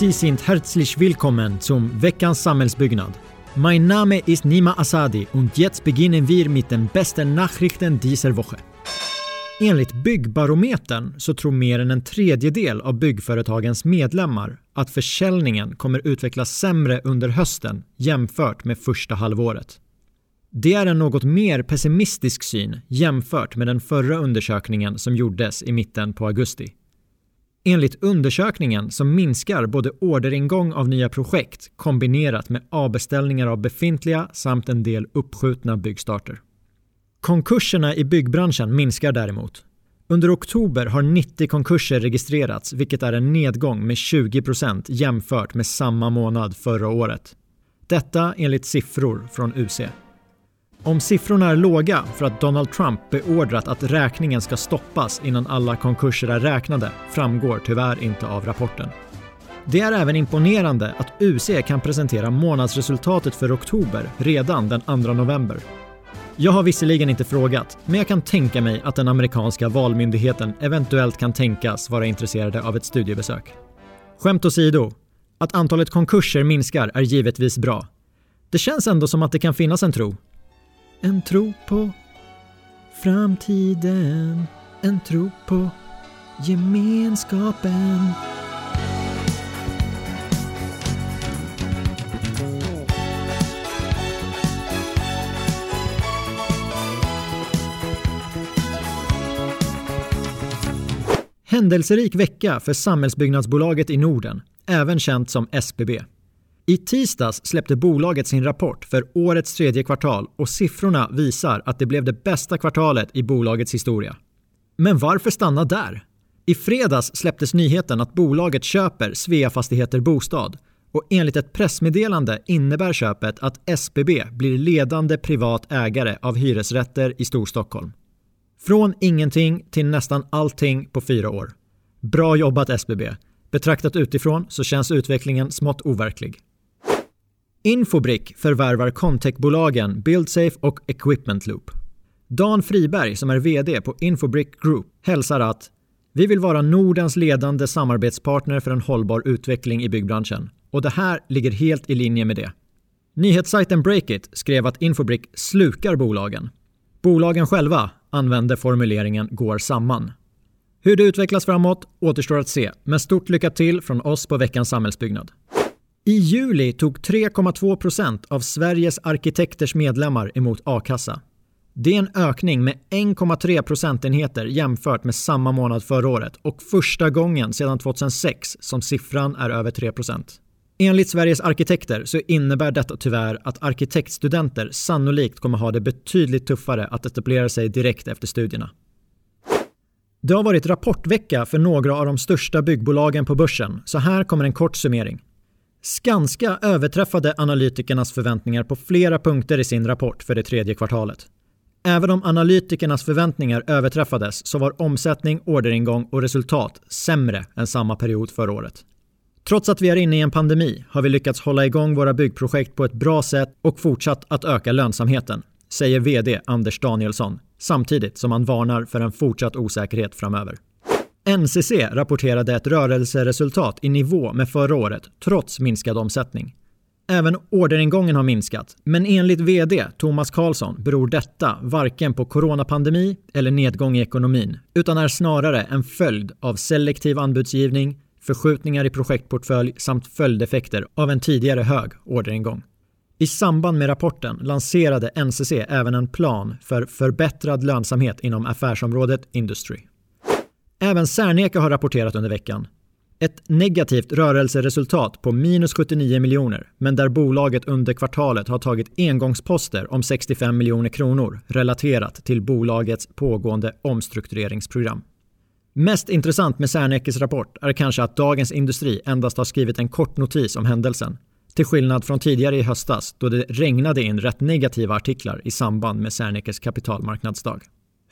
Sie sind herzlich willkommen zum veckans Samhällsbyggnad. Mein Name ist Nima Asadi und jetzt beginnen wir mit den bästa Nachrichten dieser Woche. Enligt Byggbarometern så tror mer än en tredjedel av byggföretagens medlemmar att försäljningen kommer utvecklas sämre under hösten jämfört med första halvåret. Det är en något mer pessimistisk syn jämfört med den förra undersökningen som gjordes i mitten på augusti. Enligt undersökningen så minskar både orderingång av nya projekt kombinerat med avbeställningar av befintliga samt en del uppskjutna byggstarter. Konkurserna i byggbranschen minskar däremot. Under oktober har 90 konkurser registrerats vilket är en nedgång med 20% jämfört med samma månad förra året. Detta enligt siffror från UC. Om siffrorna är låga för att Donald Trump beordrat att räkningen ska stoppas innan alla konkurser är räknade framgår tyvärr inte av rapporten. Det är även imponerande att UC kan presentera månadsresultatet för oktober redan den 2 november. Jag har visserligen inte frågat, men jag kan tänka mig att den amerikanska valmyndigheten eventuellt kan tänkas vara intresserade av ett studiebesök. Skämt åsido, att antalet konkurser minskar är givetvis bra. Det känns ändå som att det kan finnas en tro en tro på framtiden. En tro på gemenskapen. Händelserik vecka för samhällsbyggnadsbolaget i Norden, även känt som SBB. I tisdags släppte bolaget sin rapport för årets tredje kvartal och siffrorna visar att det blev det bästa kvartalet i bolagets historia. Men varför stanna där? I fredags släpptes nyheten att bolaget köper Svea Fastigheter Bostad och enligt ett pressmeddelande innebär köpet att SBB blir ledande privat ägare av hyresrätter i Storstockholm. Från ingenting till nästan allting på fyra år. Bra jobbat SBB! Betraktat utifrån så känns utvecklingen smått overklig. Infobrick förvärvar Contech-bolagen Buildsafe och Equipment Loop. Dan Friberg som är VD på Infobrick Group hälsar att vi vill vara Nordens ledande samarbetspartner för en hållbar utveckling i byggbranschen och det här ligger helt i linje med det. Nyhetssajten Breakit skrev att Infobrick slukar bolagen. Bolagen själva använde formuleringen “går samman”. Hur det utvecklas framåt återstår att se, men stort lycka till från oss på veckans samhällsbyggnad. I juli tog 3,2 procent av Sveriges arkitekters medlemmar emot a-kassa. Det är en ökning med 1,3 procentenheter jämfört med samma månad förra året och första gången sedan 2006 som siffran är över 3 procent. Enligt Sveriges arkitekter så innebär detta tyvärr att arkitektstudenter sannolikt kommer ha det betydligt tuffare att etablera sig direkt efter studierna. Det har varit rapportvecka för några av de största byggbolagen på börsen, så här kommer en kort summering. Skanska överträffade analytikernas förväntningar på flera punkter i sin rapport för det tredje kvartalet. Även om analytikernas förväntningar överträffades så var omsättning, orderingång och resultat sämre än samma period förra året. Trots att vi är inne i en pandemi har vi lyckats hålla igång våra byggprojekt på ett bra sätt och fortsatt att öka lönsamheten, säger VD Anders Danielsson, samtidigt som han varnar för en fortsatt osäkerhet framöver. NCC rapporterade ett rörelseresultat i nivå med förra året trots minskad omsättning. Även orderingången har minskat, men enligt VD Thomas Karlsson beror detta varken på coronapandemi eller nedgång i ekonomin, utan är snarare en följd av selektiv anbudsgivning, förskjutningar i projektportfölj samt följdeffekter av en tidigare hög orderingång. I samband med rapporten lanserade NCC även en plan för förbättrad lönsamhet inom affärsområdet Industry. Även Serneke har rapporterat under veckan. Ett negativt rörelseresultat på minus 79 miljoner, men där bolaget under kvartalet har tagit engångsposter om 65 miljoner kronor relaterat till bolagets pågående omstruktureringsprogram. Mest intressant med Sernekes rapport är kanske att Dagens Industri endast har skrivit en kort notis om händelsen, till skillnad från tidigare i höstas då det regnade in rätt negativa artiklar i samband med Sernekes kapitalmarknadsdag.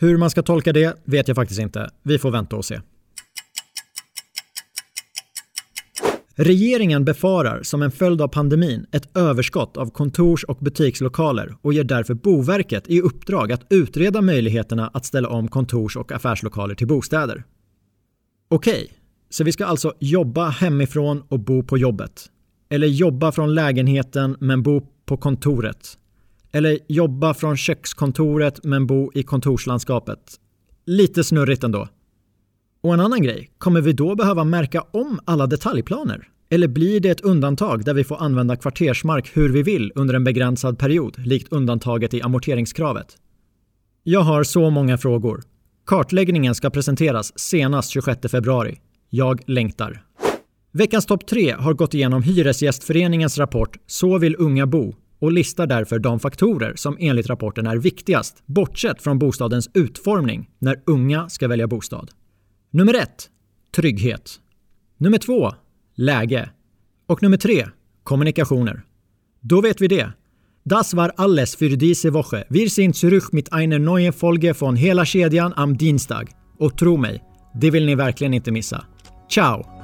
Hur man ska tolka det vet jag faktiskt inte. Vi får vänta och se. Regeringen befarar som en följd av pandemin ett överskott av kontors och butikslokaler och ger därför Boverket i uppdrag att utreda möjligheterna att ställa om kontors och affärslokaler till bostäder. Okej, Så vi ska alltså jobba hemifrån och bo på jobbet. Eller jobba från lägenheten men bo på kontoret. Eller jobba från kökskontoret men bo i kontorslandskapet. Lite snurrigt ändå. Och en annan grej, kommer vi då behöva märka om alla detaljplaner? Eller blir det ett undantag där vi får använda kvartersmark hur vi vill under en begränsad period, likt undantaget i amorteringskravet? Jag har så många frågor. Kartläggningen ska presenteras senast 26 februari. Jag längtar. Veckans topp 3 har gått igenom Hyresgästföreningens rapport Så vill unga bo och listar därför de faktorer som enligt rapporten är viktigast, bortsett från bostadens utformning, när unga ska välja bostad. Nummer 1. Trygghet. Nummer 2. Läge. Och nummer 3. Kommunikationer. Då vet vi det. Das war alles für diese Woche. Wir sind zurück mit einer neuen Folge von Hela kedjan am Dienstag. Och tro mig, det vill ni verkligen inte missa. Ciao!